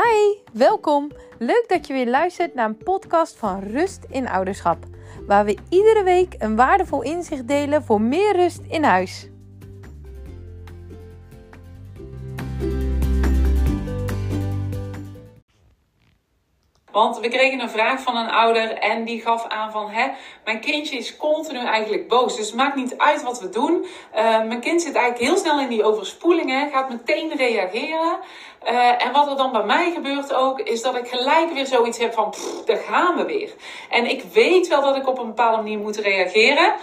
Hi, welkom. Leuk dat je weer luistert naar een podcast van Rust in Ouderschap, waar we iedere week een waardevol inzicht delen voor meer rust in huis. Want we kregen een vraag van een ouder en die gaf aan van... Hè, mijn kindje is continu eigenlijk boos. Dus het maakt niet uit wat we doen. Uh, mijn kind zit eigenlijk heel snel in die overspoelingen. Gaat meteen reageren. Uh, en wat er dan bij mij gebeurt ook... is dat ik gelijk weer zoiets heb van... Daar gaan we weer. En ik weet wel dat ik op een bepaalde manier moet reageren.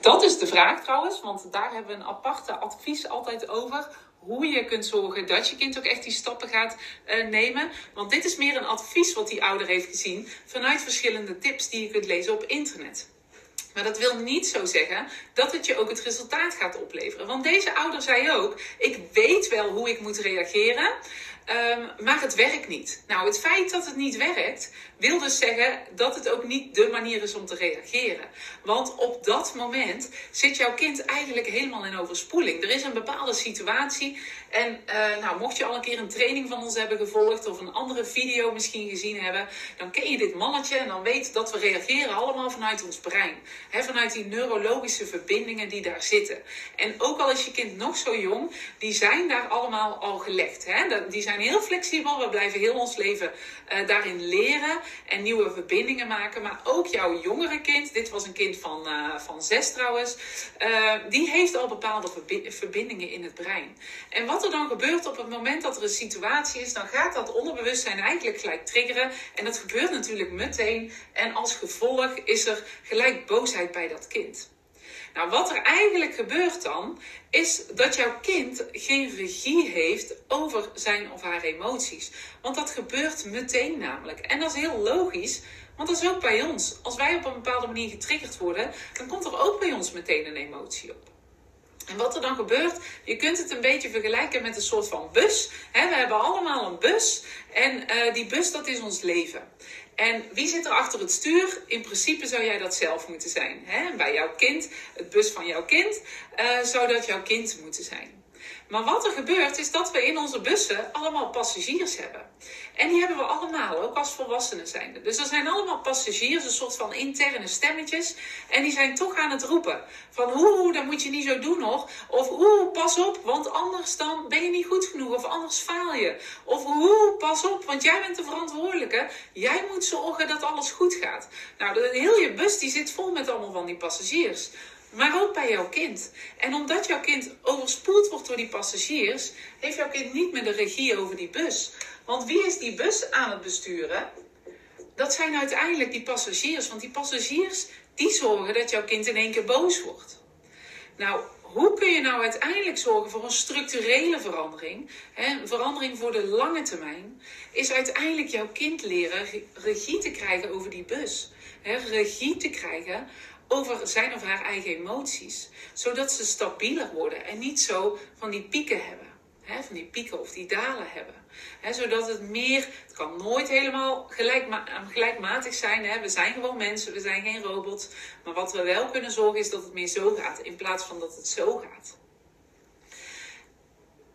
Dat is de vraag trouwens. Want daar hebben we een aparte advies altijd over hoe je kunt zorgen dat je kind ook echt die stappen gaat uh, nemen. Want dit is meer een advies wat die ouder heeft gezien vanuit verschillende tips die je kunt lezen op internet. Maar dat wil niet zo zeggen dat het je ook het resultaat gaat opleveren. Want deze ouder zei ook: Ik weet wel hoe ik moet reageren. Um, maar het werkt niet. Nou, het feit dat het niet werkt, wil dus zeggen dat het ook niet de manier is om te reageren. Want op dat moment zit jouw kind eigenlijk helemaal in overspoeling. Er is een bepaalde situatie. En uh, nou, mocht je al een keer een training van ons hebben gevolgd of een andere video misschien gezien hebben, dan ken je dit mannetje en dan weet dat we reageren allemaal vanuit ons brein. He, vanuit die neurologische verbindingen die daar zitten. En ook al is je kind nog zo jong, die zijn daar allemaal al gelegd. Die zijn heel flexibel. We blijven heel ons leven uh, daarin leren en nieuwe verbindingen maken. Maar ook jouw jongere kind, dit was een kind van, uh, van zes trouwens, uh, die heeft al bepaalde verbindingen in het brein. En wat er dan gebeurt op het moment dat er een situatie is, dan gaat dat onderbewustzijn eigenlijk gelijk triggeren. En dat gebeurt natuurlijk meteen. En als gevolg is er gelijk boosheid bij dat kind. Nou, wat er eigenlijk gebeurt dan, is dat jouw kind geen regie heeft over zijn of haar emoties. Want dat gebeurt meteen namelijk. En dat is heel logisch, want dat is ook bij ons. Als wij op een bepaalde manier getriggerd worden, dan komt er ook bij ons meteen een emotie op. En wat er dan gebeurt, je kunt het een beetje vergelijken met een soort van bus. we hebben allemaal een bus en uh, die bus dat is ons leven. En wie zit er achter het stuur? In principe zou jij dat zelf moeten zijn. Hè? Bij jouw kind, het bus van jouw kind, uh, zou dat jouw kind moeten zijn. Maar wat er gebeurt is dat we in onze bussen allemaal passagiers hebben. En die hebben we allemaal, ook als volwassenen zijnde. Dus er zijn allemaal passagiers, een soort van interne stemmetjes. En die zijn toch aan het roepen. Van oeh, dat moet je niet zo doen nog. Of oeh, pas op, want anders dan ben je niet goed genoeg. Of anders faal je. Of oeh, pas op, want jij bent de verantwoordelijke. Jij moet zorgen dat alles goed gaat. Nou, heel je bus die zit vol met allemaal van die passagiers maar ook bij jouw kind. En omdat jouw kind overspoeld wordt door die passagiers, heeft jouw kind niet meer de regie over die bus. Want wie is die bus aan het besturen? Dat zijn uiteindelijk die passagiers. Want die passagiers, die zorgen dat jouw kind in één keer boos wordt. Nou, hoe kun je nou uiteindelijk zorgen voor een structurele verandering? Een verandering voor de lange termijn. Is uiteindelijk jouw kind leren regie te krijgen over die bus. Hè, regie te krijgen over zijn of haar eigen emoties. Zodat ze stabieler worden en niet zo van die pieken hebben. Van die pieken of die dalen hebben. Zodat het meer, het kan nooit helemaal gelijkma gelijkmatig zijn. We zijn gewoon mensen, we zijn geen robots. Maar wat we wel kunnen zorgen is dat het meer zo gaat in plaats van dat het zo gaat.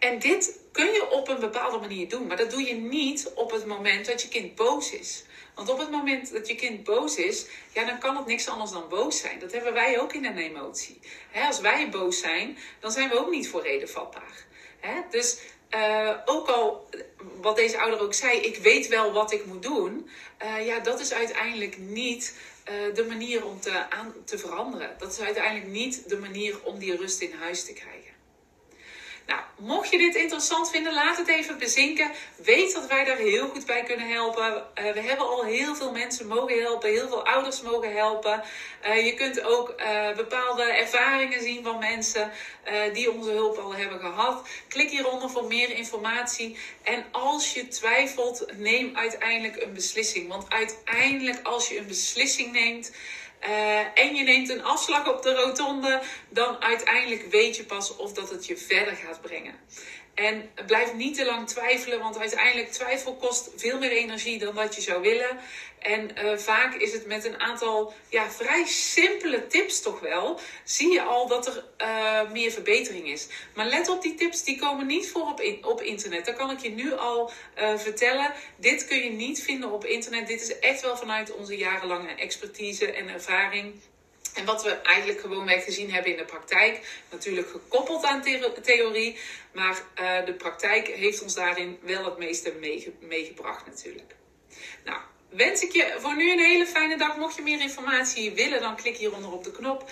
En dit kun je op een bepaalde manier doen, maar dat doe je niet op het moment dat je kind boos is. Want op het moment dat je kind boos is, ja, dan kan het niks anders dan boos zijn. Dat hebben wij ook in een emotie. als wij boos zijn, dan zijn we ook niet voor reden vatbaar. Dus uh, ook al, wat deze ouder ook zei, ik weet wel wat ik moet doen. Uh, ja, dat is uiteindelijk niet uh, de manier om te, aan, te veranderen. Dat is uiteindelijk niet de manier om die rust in huis te krijgen. Nou, mocht je dit interessant vinden, laat het even bezinken. Weet dat wij daar heel goed bij kunnen helpen. Uh, we hebben al heel veel mensen mogen helpen, heel veel ouders mogen helpen. Uh, je kunt ook uh, bepaalde ervaringen zien van mensen die onze hulp al hebben gehad. Klik hieronder voor meer informatie. En als je twijfelt, neem uiteindelijk een beslissing. Want uiteindelijk, als je een beslissing neemt. Uh, en je neemt een afslag op de rotonde, dan uiteindelijk weet je pas of dat het je verder gaat brengen. En blijf niet te lang twijfelen, want uiteindelijk twijfel kost veel meer energie dan dat je zou willen. En uh, vaak is het met een aantal ja, vrij simpele tips toch wel, zie je al dat er uh, meer verbetering is. Maar let op die tips, die komen niet voor op, op internet. Dat kan ik je nu al uh, vertellen. Dit kun je niet vinden op internet. Dit is echt wel vanuit onze jarenlange expertise en ervaring. En wat we eigenlijk gewoon mee gezien hebben in de praktijk, natuurlijk gekoppeld aan theorie, maar uh, de praktijk heeft ons daarin wel het meeste meege meegebracht natuurlijk. Nou, wens ik je voor nu een hele fijne dag. Mocht je meer informatie willen, dan klik hieronder op de knop.